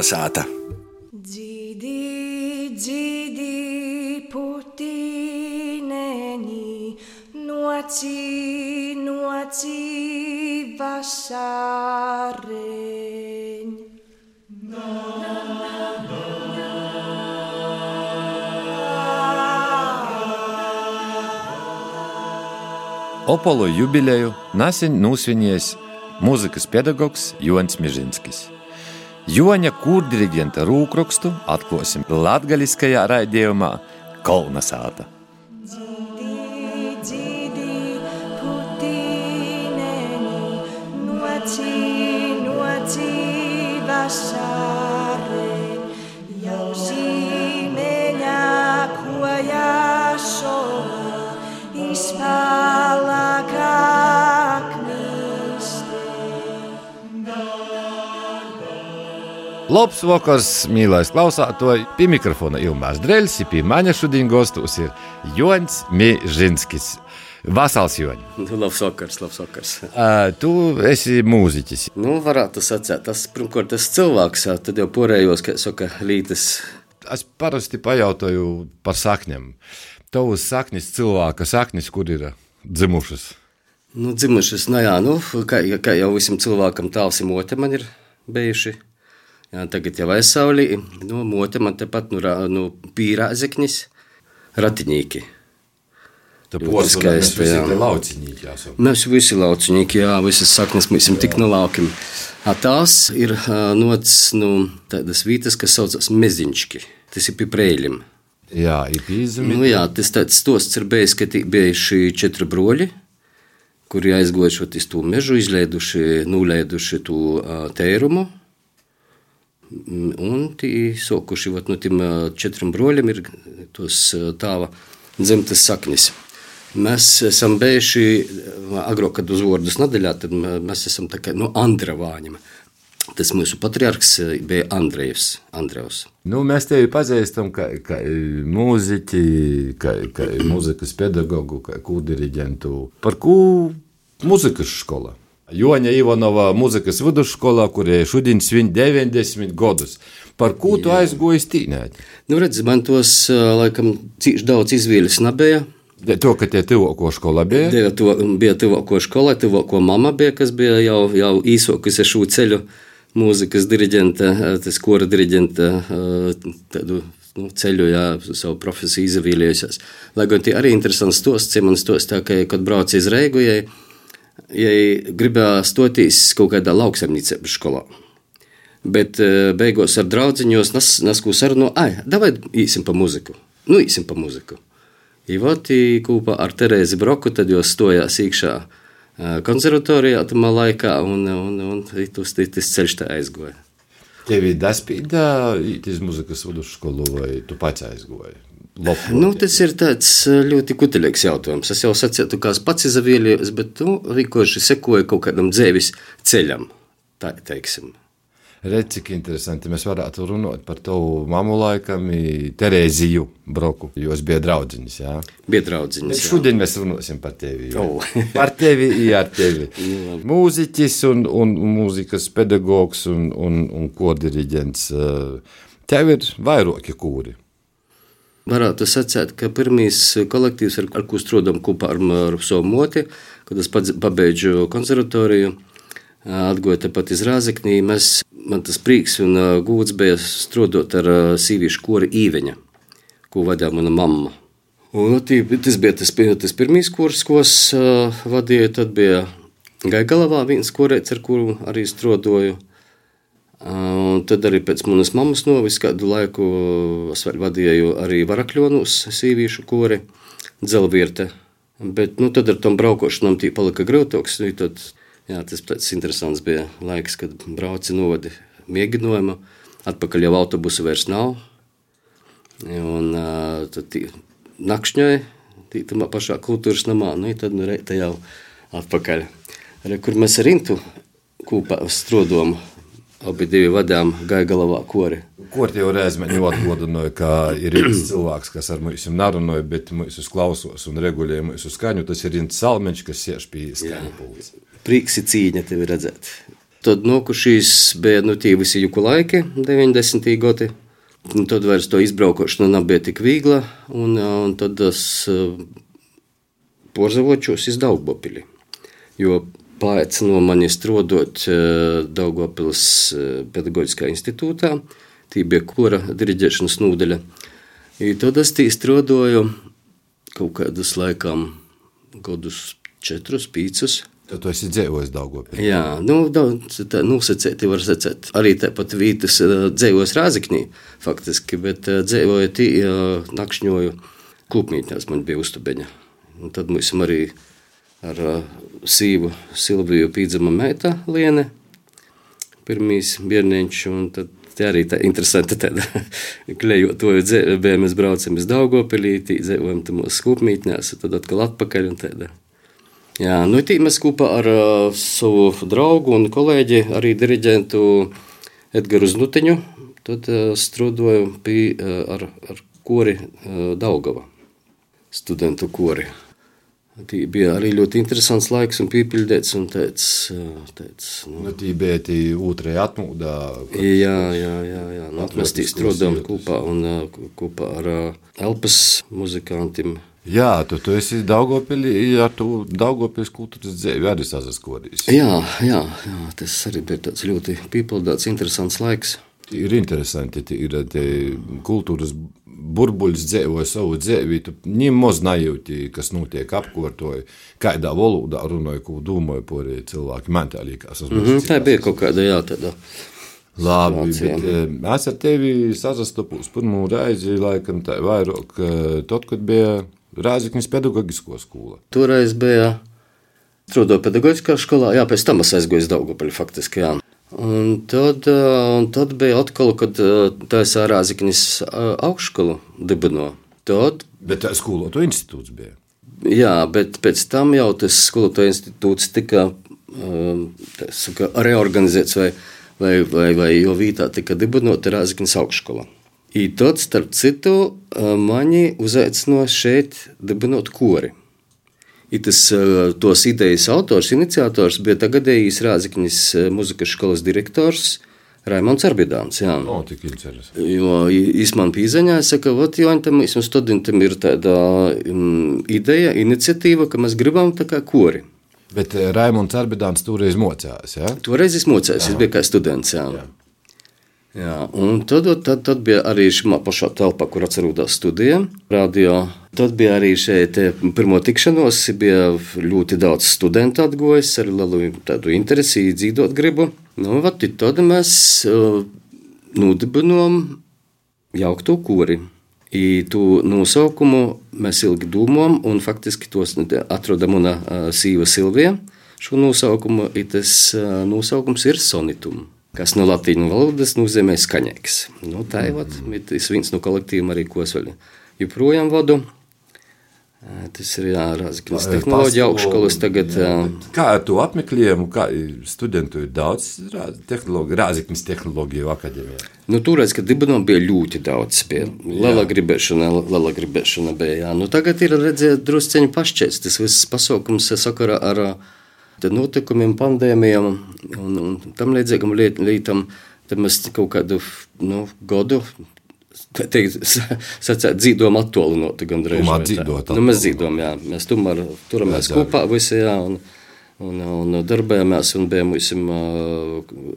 Kalnasāta. Dzīdi, dzīdi, putīneni, noci, noci, vasareņ. Opolu jubileju nesen nosvinējis mūzikas pedagogs Jonis Mižinskis. Joņa kūrdiriģenta rūkrakstu atklāsim latgaliskajā raidījumā Kolnasāta. Labs vakars, mīļais klausātoji! Pie mikrofona Ilmārs Dreļs, pie maņa šodien gostos ir Joņs Mižinskis. Vasals Joņi! Nu, labs vakars, labs vakars. Uh, tu esi mūziķis. Nu, varētu sacīt, tas, pirmkārt, tas cilvēks, tad jau porējos, kā saka, lītas. Es parasti pajautāju par sakņiem. Tavas saknes, cilvēka saknes, kur ir dzimušas. Nu, dzimušas, nu jā, nu, kā, kā jau visam cilvēkam tāls ir mote man ir bijuši. Jā, tagad jau aizsaulī, nu, mote man tepat, nu, nu pīrāzeknis, ratiņīki. Tu Ļoti skaisti, jā. lauciņīgi jāsaka. Mēs visi lauciņīgi, jā, visas saknes mēs esam tik no laukiem. Ā, Tās ir nots, nu, tādas vietas, kas saucas meziņški. Tas ir pie prēļiem. Jā, ir pīzumi. Nu, jā, tas tāds stosts ir bijis, ka bija šie četri broļi, kuri aizgojuši uz to mežu, izlaiduši, nulaiduši to tērumu. Un tie sokuši, vat, no tiem ā, četriem broļiem ir tos ā, tāva dzimtas saknis. Mēs esam bijuši agrāk, kad uz vārdus nedēļā, tad mē- mēs esam kā no Andra Vāņa. Tas mūsu patriarks ā, bija Andrejs. Andrejs. Nu, mēs tevi pazīstam kā, kā mūziķi, kā, kā mūzikas pedagogu, kā kūdiriģentu. Par ko mūzikas skola? Joņa Ivanova mūzikas vidusskolā, kurie šodien svin 90 gadus. Par ko tu aizgoji stīnēt? Nu, redz, man tos laikam cīši daudz izvēles nebija. To, ka tie tuvāko skola bija. Bija, to, bija tuvāko skolai, tuvāko mama bija, kas bija jau, jau īsākusi šo ceļu mūzikas diriģenta, tas kora diriģenta tādu nu, ceļu, jā, savu profesiju izvēlējusies. Lai gan tie arī interesants stosts, ja man stosts tā, ka, kad brauc iz Reigu, ja, ja gribēja stoties kaut kādā lauksaimniecības skolā. Bet eh, beigās ar draugiņos nes, nesku sarunu, ai, davai īsim pa muziku. Nu, īsim pa muziku. Ivoti kopā ar Terēzi Broku, tad jau stojās iekšā ā, konservatorijā tamā laikā, un, un, un tas, tas ceļš tā aizgoja. Tevi daspīdā iz mūzikas vidusskolu vai tu pats aizgoji? Lopot. Nu, tas ir ā, ļoti kuteļīgs jautājums. Es jau sacītu, kā es pats izvēlējos, bet nu, vienkārši sekoju kaut kādam dzīves ceļam. Tā teiksim. Redz, cik interesanti. Mēs varētu runāt par tavu mamu laikam, Terēziju Broku, jo es biju draudziņš. Jā. Bija jā. šodien mēs runāsim par tevi. jo. O. par tevi, jā, ar tevi. Mūziķis un, un mūzikas pedagogs un, un, un kodiriģents. eh, Tev ir vairāki kūri. Varētu sacīt, ka pirmīs kolektīvs, ar, ar ko strādājam kopā ar, ar savu moti, kad es pats pabeidzu konservatoriju, atgoju tepat iz Rāzeknī, mēs, man tas prieks un gūts bija strādāt ar sīvīšu kori īveņa, ko vadīja mana mamma. Un, tī, tas bija tas, tas pirmīs kurs, ko es ā, vadīju, tad bija Gaigalavā viens korēts, ar kuru arī strādāju. Un tad arī pēc manas mammas novis kādu laiku es vēl vadīju arī varakļonus, sīvīšu kori, dzelvierte. Bet, nu, tad ar tom braukošanām tī palika grūtāks. nu, Tad, jā, tas tāds interesants bija laiks, kad brauci novadi mēģinājumu. Atpakaļ jau autobusu vairs nav. Un ā, tad tī nakšņoja, tī tamā pašā kultūras namā, nu, tad nu, reita jau atpakaļ. Re, kur mēs ar Intu kopā strodom, abi divi vadām Gaigalavā kori. Ko tev reiz man ļoti atgādināja, ka ir viens cilvēks, kas ar mums nerunāja, bet mūsu klausos un regulēja mūsu skaņu. Tas ir viens salmeņš, kas sēž pie skaņu pūles. Prīks ir cīņa tevi redzēt. Tad nokušīs bija nu, tie visi juku laiki, 90. gadi. Un tad vairs to izbraukošana nebija tik viegla, un, un tad es porzavočos iz Daugopili. Jo pēc no manis strādājot Daugopils pedagoģiskā institūtā, tī bija kora diriģēšanas nodaļa. I tad es tī strādāju kaut kādus laikam gadus četrus, pīcus. Tad tu esi dzīvojis Daugopilī. Jā, nu, daudz tā nosacēti var sacēt. Arī tāpat vītas dzīvojis Rāziknī, faktiski, bet dzīvoja tī, nakšņoju klupmītnēs man bija uztubeņa. Un tad mēs arī ar sīvu Silviju pīdzama meita Liene, pirmīs bierniņš, un tad Tie arī tā interesanti tāda klejotoju dzīve, mēs braucam uz Daugopilī, dzīvojam tam mūsu skūpmītnēs, tad atkal atpakaļ un tāda. Jā, nu tī mēs kopā ar uh, savu draugu un kolēģi, arī diriģentu Edgaru Znuteņu, tad uh, strādāju pie uh, ar, ar kori uh, Daugava, studentu kori. Tī bija arī ļoti interesants laiks un piepildīts. Un tāds, tāds, nu, nu, tī bija tī otrajā atmūdā. Jā, jā, jā. jā. Nu, mēs tī strādājam kopā, un, kopā ar Elpas muzikantiem. Jā, tu, tu esi Daugopilī, ar tu Daugopils kultūras dzēvi arī sazaskodījis. Jā, jā, jā, tas arī bija tāds ļoti piepildīts, interesants laiks. Ir interesanti, ir kultūras burbuļs dzīvo savu dzīvi, tu nemaz nejūti, kas notiek apkārtoji, kādā valodā runāja, ko domāja par cilvēku. Man tā liekas, tas mm -hmm, tā bija kaut kāda jā, tāda. Labi, bet eh, es ar tevi sazastapos pirmo reizi, laikam tā vairāk, eh, tad, kad bija Rāziknis pedagoģisko skola. Toreiz bija strādāju pedagoģiskā skolā, jā, pēc tam es aizgoju uz Daugopaļu faktiski, jā. Un tad, un tad bija atkal, kad tā ir Rāzaknis augšskolu dibino. Tad, bet tā skolotāja institūts bija. Jā, bet pēc tam jau tas skolotāja institūts tika saka, reorganizēts vai, vai, vai, vai jo vītā tika dibinota Rāzaknis augšskola. I tad, starp citu, mani uzaicināja šeit dibinot kori. I tas, eh, tos idejas autors, iniciators bija tagadējis Rāzikņas eh, muzikas skolas direktors. Raimons Arbidāns. Jā, o, tik interesanti. Jo īsumā pīzaņā saka, ka Joņam un studentam ir tāda um, ideja, iniciatīva, ka mēs gribam tā kā kori. Bet eh, Raimons Arbidāns toreiz mocījās, jā? Toreiz es mocījos, es biju kā students, jā. jā. Jā, un tad, tad, tad bija arī šī pašā telpā, kur atcerās studija, radio. Tad bija arī šeit pirmo tikšanos, bija ļoti daudz studentu atgojis ar lielu tādu interesi, dzīvot gribu. Nu, vat, tad mēs uh, nudibinām jaukto kori. I tu nosaukumu mēs ilgi domājam, un faktiski tos atrodam una uh, sīva Silvija. Šo nosaukumu, tas uh, nosaukums ir sonitums kas no latīņu valodas nozīmē skaņīgs. Nu, tā ir mm. tas viens no kolektīviem, arī ko es vēl joprojām vadu. Tas ir Rāzaknis tehnoloģija augšskolas tagad. Jā, kā ar to apmeklējumu, kā studentu ir daudz tehnoloģiju, Rāzaknis tehnoloģiju akadēmijā? Nu, Toreiz, kad dibinām bija ļoti daudz, bija liela gribēšana, liela gribēšana bija, jā. Nu, tagad ir redzēt drusceņi pašķēs, tas viss pasaukums sakarā ar, ar notikumiem, pandēmijām un, un tam līdzīgam lietam. Tad mēs kaut kādu nu, gadu teikt, sacēt, dzīvojam attālinot gandrīz. Tomēr dzīvot. Nu, mēs dzīvojam, jā. Mēs tomēr turamies kopā visi, jā, un, un, un darbojamies, un bijām visam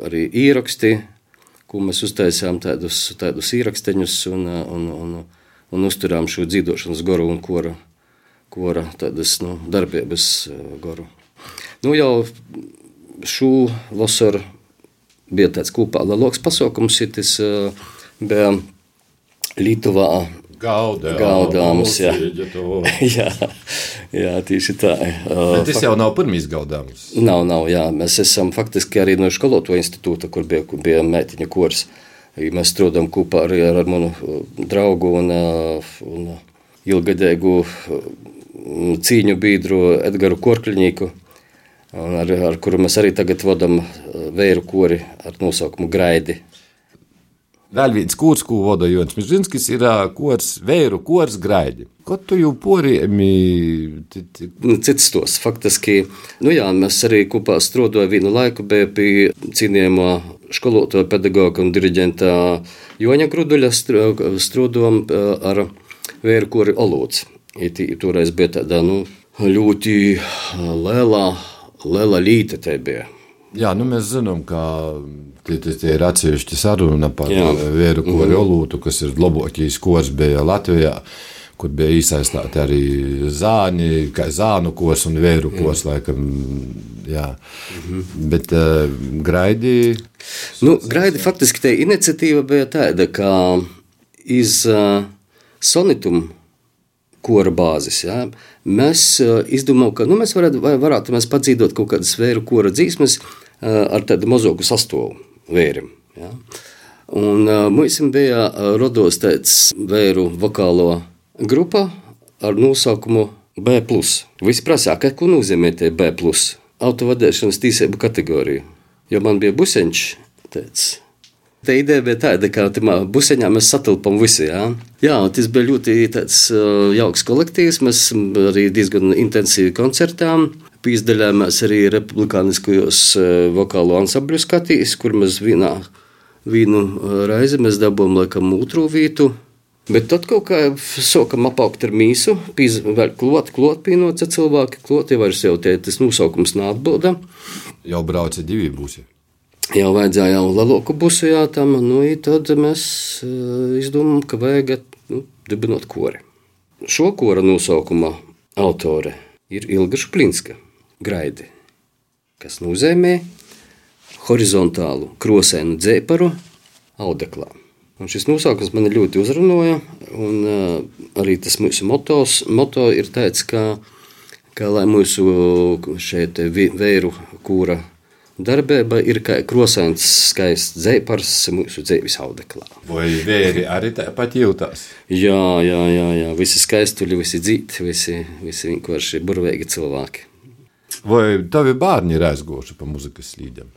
arī īraksti, ko mēs uztaisījām tādus, tādus īraksteņus un, un, un, un uzturām šo dzīvošanas goru un kora, kora tādas, nu, darbības goru. Nu, jau šo vasaru bija tāds kopā lielāks pasākums, tas bija Lietuvā. Gaudāms. Gaudāms, jā. jā, jā, tieši tā. Bet tas jau nav pirmīs gaudāms. Nav, nav, jā. Mēs esam faktiski arī no skoloto institūta, kur bija, kur bija mētiņa kurs. Mēs strādājam kopā arī ar manu draugu un, un ilgadēgu cīņu biedru Edgaru Korkļņīku ar, ar kuru mēs arī tagad vadām eh, vēju kori ar nosaukumu Graidi. Vēl viens kurs, ko vada Jons Mižinskis, ir kurs, vēru kurs graidi. Ko tu jau porēmi? Nu, Cits tos faktiski, nu jā, mēs arī kopā strādājām vienu laiku, bija pie cienījumā skolotāja, pedagoga un diriģenta Joņa Gruduļa str- strādājām eh, ar vēru kori Olūts. Toreiz bija tāda, nu, ļoti liela, liela līte te bija. Jā, nu mēs zinām, ka tie, tie, tie ir atsevišķi saruna par Jā. ā, vēru kori olūtu, kas ir labākais kurs bija Latvijā. Kur bija iesaistīti arī zāņi, kā zānu kurs un vēru kurs. Laikam, jā. Bet uh, graidi. Nu, Graidi faktiski tā iniciatīva bija tāda, ka iz uh, Sonitum kora bāzes. Ja, mēs uh, izdomājām, ka nu, mēs varētu, varētu mēs padzīvot kaut kādas vēru kora dzīsmes uh, ar tādu mazāku sastāvu vērim. Ja. Un uh, mums bija rodos tāds vēru vokālo grupa ar nosaukumu B. Visi prasīja, ka, ko nozīmē tie B. autovadīšanas tīsību kategoriju. Jo man bija buseņš, tāds Tā ideja bija tāda, ka tajā buseņā mēs satilpam visi. Jā, jā tas bija ļoti tāds, jauks kolektīvs. Mēs arī diezgan intensīvi koncertām. Pīzdaļājāmies arī republikāniskajos vokālo ansambļu skatīs, kur mēs vienā uh, reizi dabūjām laikam otru vietu. Bet tad kaut kā sākam apaugt ar mīsu, vēl klot, klot pienoca cilvēki, klot jau vairs jau tie, tas nosaukums neatbilda. Jau brauca divi būsi. Jau vajadzēja jau lielāku busu jātam, nu, tad mēs uh, izdomājām, ka vajag nu, dibinot kori. Šo kora nosaukuma autore ir Ilga Šplinska, Graidi, kas nozīmē horizontālu krosēnu dzēparu audeklā. Un šis nosaukums man ļoti uzrunāja, un uh, arī tas mūsu motos, moto ir tāds, ka, ka lai mūsu šeit vēru kūra darbība ir kā krosēns, skaists dzēpars mūsu dzīves audeklā. Vai vēri arī tāpat jūtās? Jā, jā, jā, jā. visi skaistuļi, visi dzīti, visi, visi vienkārši burvīgi cilvēki. Vai tavi bērni ir aizgojuši pa muzikas slīdiem?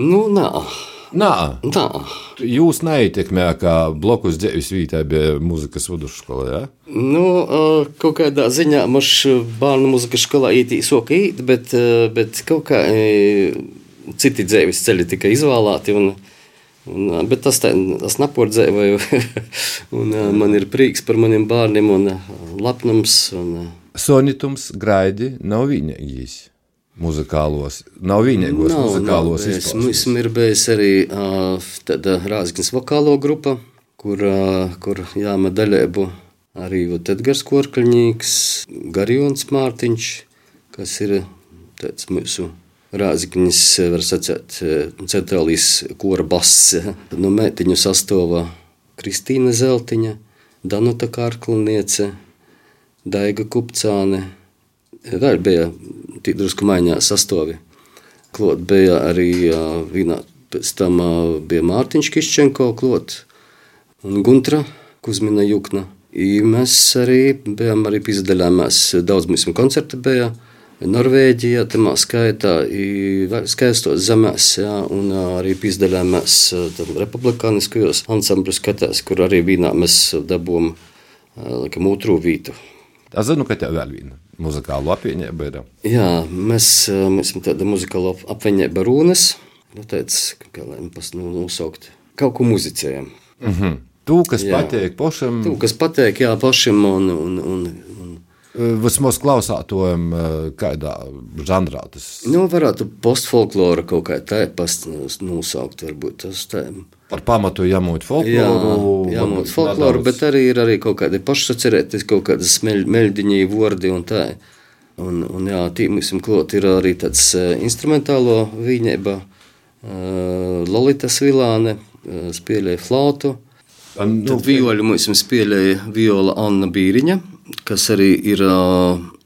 Nu, nā, Nā, nā. jūs neietekmē, ka blokus dzīves vietā bija muzikas vidusskola. Ja? Nu, kaut kādā ziņā mums bērnu muzikas skolā īetī soka īt, bet, bet kaut kā ā, citi dzīves ceļi tika izvēlēti. Un, un, bet tas, tā, tas napordzēja, un man ir prieks par maniem bērniem un lepnums. Un, Sonitums graidi nav vienīgais muzikālos, nav vienīgos Nav, muzikālos izpausmes. Mums ir bijis arī uh, tāda Rāzaknis vokālo grupa, kur, uh, kur jāma daļēbu arī Edgars Korkļņīgs, Garjons Mārtiņš, kas ir tāds mūsu Rāzaknis, var sacēt, centrālīs kora bass, no mētiņu sastāvā Kristīna Zeltiņa, Danuta Kārkliniece, Daiga Kupcāne, vēl bija tik drusku maiņā sastāvi. Klot bija arī vienā, pēc tam bija Mārtiņš Kiščenko klot un Guntra Kuzmina Jukna. I mēs arī bijām arī pizdaļāmās, daudz mums koncerti bija. Norvēģijā, tamā skaitā, skaistos zemēs, jā, un arī tam republikāniskajos ansambļu skatās, kur arī vienā mēs dabūjām, ā, laikam, otru vītu. Es zinu, ka tev vēl viena muzikāla apvienība ir. Jā, mēs, esam tāda muzikāla ap- apvienība Rūnas. Nu, tāds, kā lai mēs nu, nosaukt, kaut ko muzicējam. Tu, kas Jā. patīk pašam, Tu, kas patīk, jā, pašam un, un, un vismaz klausātojam, kādā žanrā tas nu, varētu postfolklora kaut kā tā past nosaukt, varbūt tas tā. par pamatu jāmūt Jā, folkloru. jā mums folkloru, nedaudz- bet arī ir arī kaut kādi pašsacerēties, kaut kādas meļ, meļdiņi, vordi un tā. Un, un jā, tīmīsim klot ir arī tāds uh, instrumentālo viņēba, Lolita Svilāne, spēlēja flautu. Nu, Tad vioļu mums spēlēja viola Anna Bīriņa, kas arī ir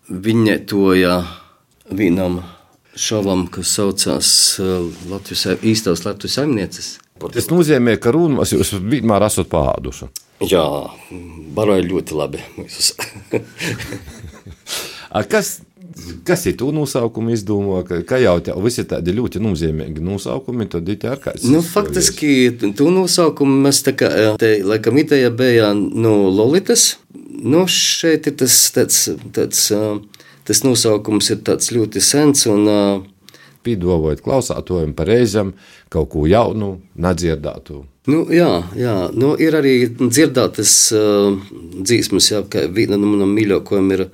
viņetoja vienam šovam, kas saucās Latvijas, īstās Latvijas saimnieces. Tas nozīmē, ka runas jūs vienmēr esat pāduši. Jā, baroja ļoti labi. Kas Kas ir tu nosaukumu izdomā, ka, ka jau tev visi tādi ļoti nozīmīgi nosaukumi, tad ir ar kāds. Nu, faktiski, tu nosaukumu mēs tā kā, te, laikam, ideja bija no Lolitas. Nu, šeit ir tas, tāds, tāds, tas nosaukums ir ļoti sens un Pīdovojot klausātojiem par reizēm kaut ko jaunu, nedzirdātu. Nu, jā, jā. Nu, ir arī dzirdētas uh, dzīsmas, jā, ka viena no manām mīļākajām ir,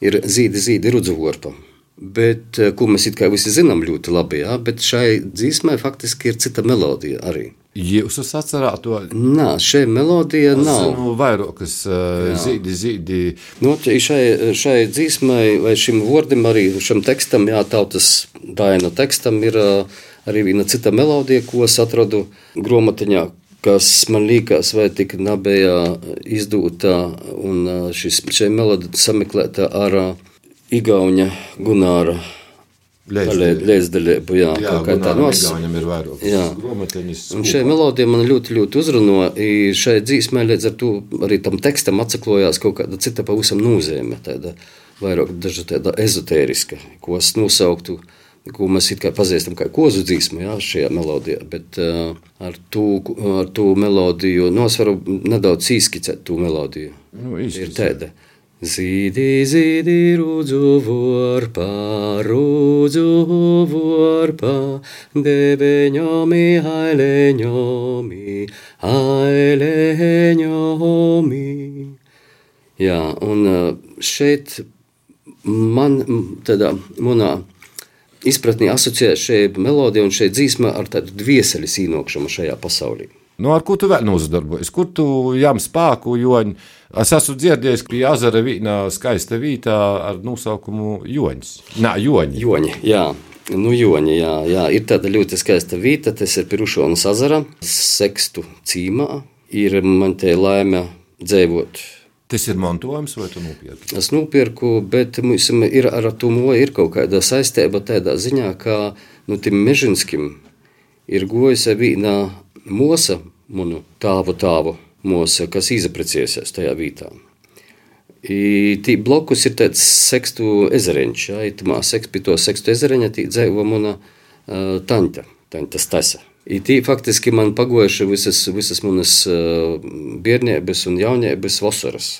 ir zīdi, zīdi rudzuvorpa. Bet, ko mēs it kā visi zinām ļoti labi, jā, bet šai dzīsmai faktiski ir cita melodija arī. Jūs atcerēts to? Nē, šī melodija nav. Zinu, vairākas uh, zīdi, zīdi. Nu, šai, šai dzīsmai vai šim vārdam, arī šim tekstam, jā, tautas daina tekstam ir uh, arī viena cita melodija, ko es atradu grāmatiņā, kas man liekas, vai tik nebija izdota, un šis, šī melodija sameklēta ar Igauņa Gunāra Līdzdalību, jā, jā kā tā nos. Viņam ir vairāk. Jā. Un šai melodija man ļoti, ļoti uzrunā. Šai dzīsmē līdz ar to arī tam tekstam atsaklojās kaut kāda cita pavisam nozīme, tāda vairāk daža tāda ezotēriska, ko es nosauktu, ko mēs it kā pazīstam kā kozu dzīsmu, jā, šajā melodijā, bet uh, ar to, ar to melodiju, no es varu nedaudz īskicēt to melodiju. Nu, ir tāda. Zīdi, zīdi, rūdzu vorpā, rūdzu vorpā, debeņomi, aileņomi, aileņomi. Jā, un šeit man tādā manā izpratnē asociē šī melodija un šī dzīsma ar tādu dvieseļu īnokšanu šajā pasaulī. Nu, ar ko tu vēl nozadarbojies? Kur tu jām spēku, jo es esmu dzirdējis, ka ezera vienā skaista vietā ar nosaukumu Joņš. Nē, Joņi. Joņi, jā. Nu, Joņi, jā, jā, ir tāda ļoti skaista vieta, tas ir Pirušonas ezera, sekstu cīmā. Ir man te laime dzīvot. Tas ir mantojums, vai tu nopirki? Es nopirku, bet mums ir ar to ir kaut kāda saistība tādā ziņā, ka nu, tim Mežinskim ir gojusi viena mosa, manu tāvu tāvu mosa, kas izapreciesies tajā vietā. Tī blokus ir tāds sekstu ezeriņš, ja, itamā seks, pie to sekstu ezeriņa tī dzēvo mana uh, taņta, taņta stasa. I tī faktiski man pagojuši visas, visas manas uh, bērniebas un jauniebas vasaras.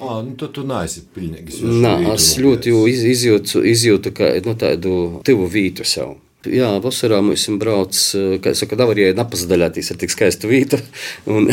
Ah, nu, tu, tu neesi pilnīgi. Nā, es ļoti iz, izjūtu, izjūtu kā, nu, tādu tuvu vītu sev. Jā, vasarā mēs brauc, kā jau saka, Davarijai napazdaļātīs ar tik skaistu vītu, un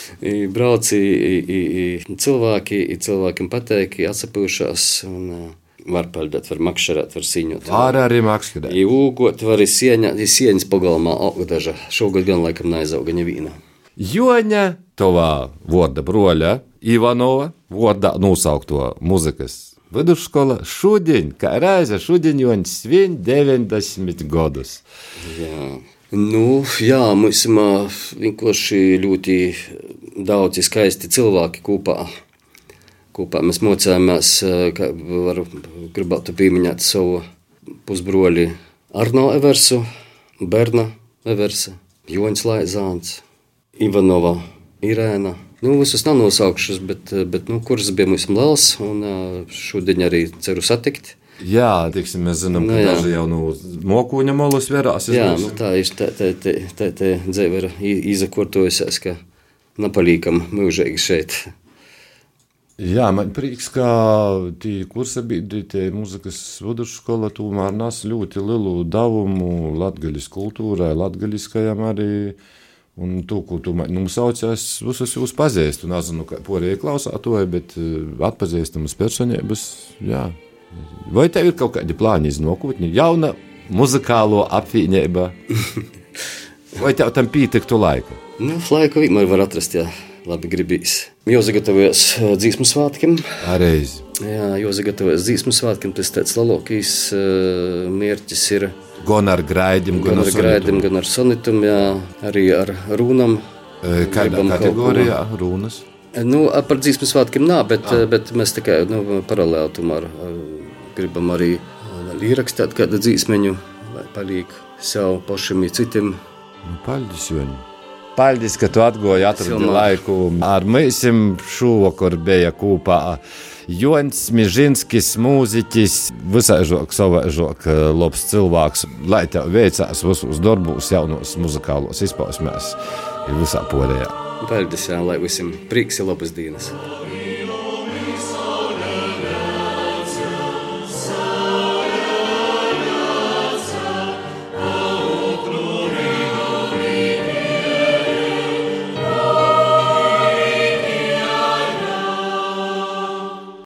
brauc i, i, i cilvēki, cilvēkiem pateiki, atsapūšās, un var peldēt, var makšarēt, var sīņot. Var arī makšarēt. I ūgot, var i sieņa, i sieņas pagalmā, daža, šogad gan laikam neizauga nevīna. Joņa, tovā voda broļa, Ivanova, voda nosaukto muzikas Vidusskola šodien, kā reize šodien, Joņš svin 90 gadus. Jā. Nu, jā, mums vienkārši ļoti daudzi skaisti cilvēki kopā. Kopā mēs mocījāmies, kā varu gribētu pieminēt savu pusbroli Arno Eversu, Berna Eversa, Joņs Laizāns, Ivanova Irēna. Nu, visus nav nosaukšus, bet, bet nu, kuras bija mums liels, un šodien arī ceru satikt. Jā, tiksim, mēs zinām, ka nu, daži jau no mokuņa molus vērās. Jā, nu, tā ir tā, tā, tā, tā, tā dzīve ir izakortojusies, ka napalīkam mūžīgi šeit. Jā, man prieks, ka tie kursabiedri, tie muzikas vidusskola tomēr nes ļoti lielu devumu latgaļas kultūrai, latgaļiskajam arī. Un to, ko tu nu, sauc, es visus jūs pazīstu. Nezinu, kā porija klausātoja, bet atpazīstamas personības, jā. Vai tev ir kaut kādi plāni iz nākotni? Jauna muzikālo apvienība. Vai tev tam pietiktu laika? Nu, laiku vienmēr var atrast, jā. Labi gribīs. Jau sagatavojas dzīsmu svētkiem. Reiz. Jā, jau sagatavojas dzīsmu svētkiem. Tas tāds lalokīs uh, mērķis ir Gan ar graidim, gan, gan ar graidim, gan ar sonitum, jā, arī ar rūnam. Kādā kategorijā rūnas? Nu, par dzīsmu svētkiem nā, bet, ah. bet mēs tikai nu, paralēli tomēr gribam arī ierakstīt kādu dzīsmeņu, lai paliek sev pašam un citiem. Nu, paldies, Joņi! Paldies, ka tu atradi laiku. Ar mēs šovakar bija kopā Jons Mižinskis, mūziķis, visaižok, savaižok, labs cilvēks, lai tev veicās visos darbos, jaunos muzikālos izpausmēs, ir visā porējā. Paldies, lai visiem prieks ir labas dienas!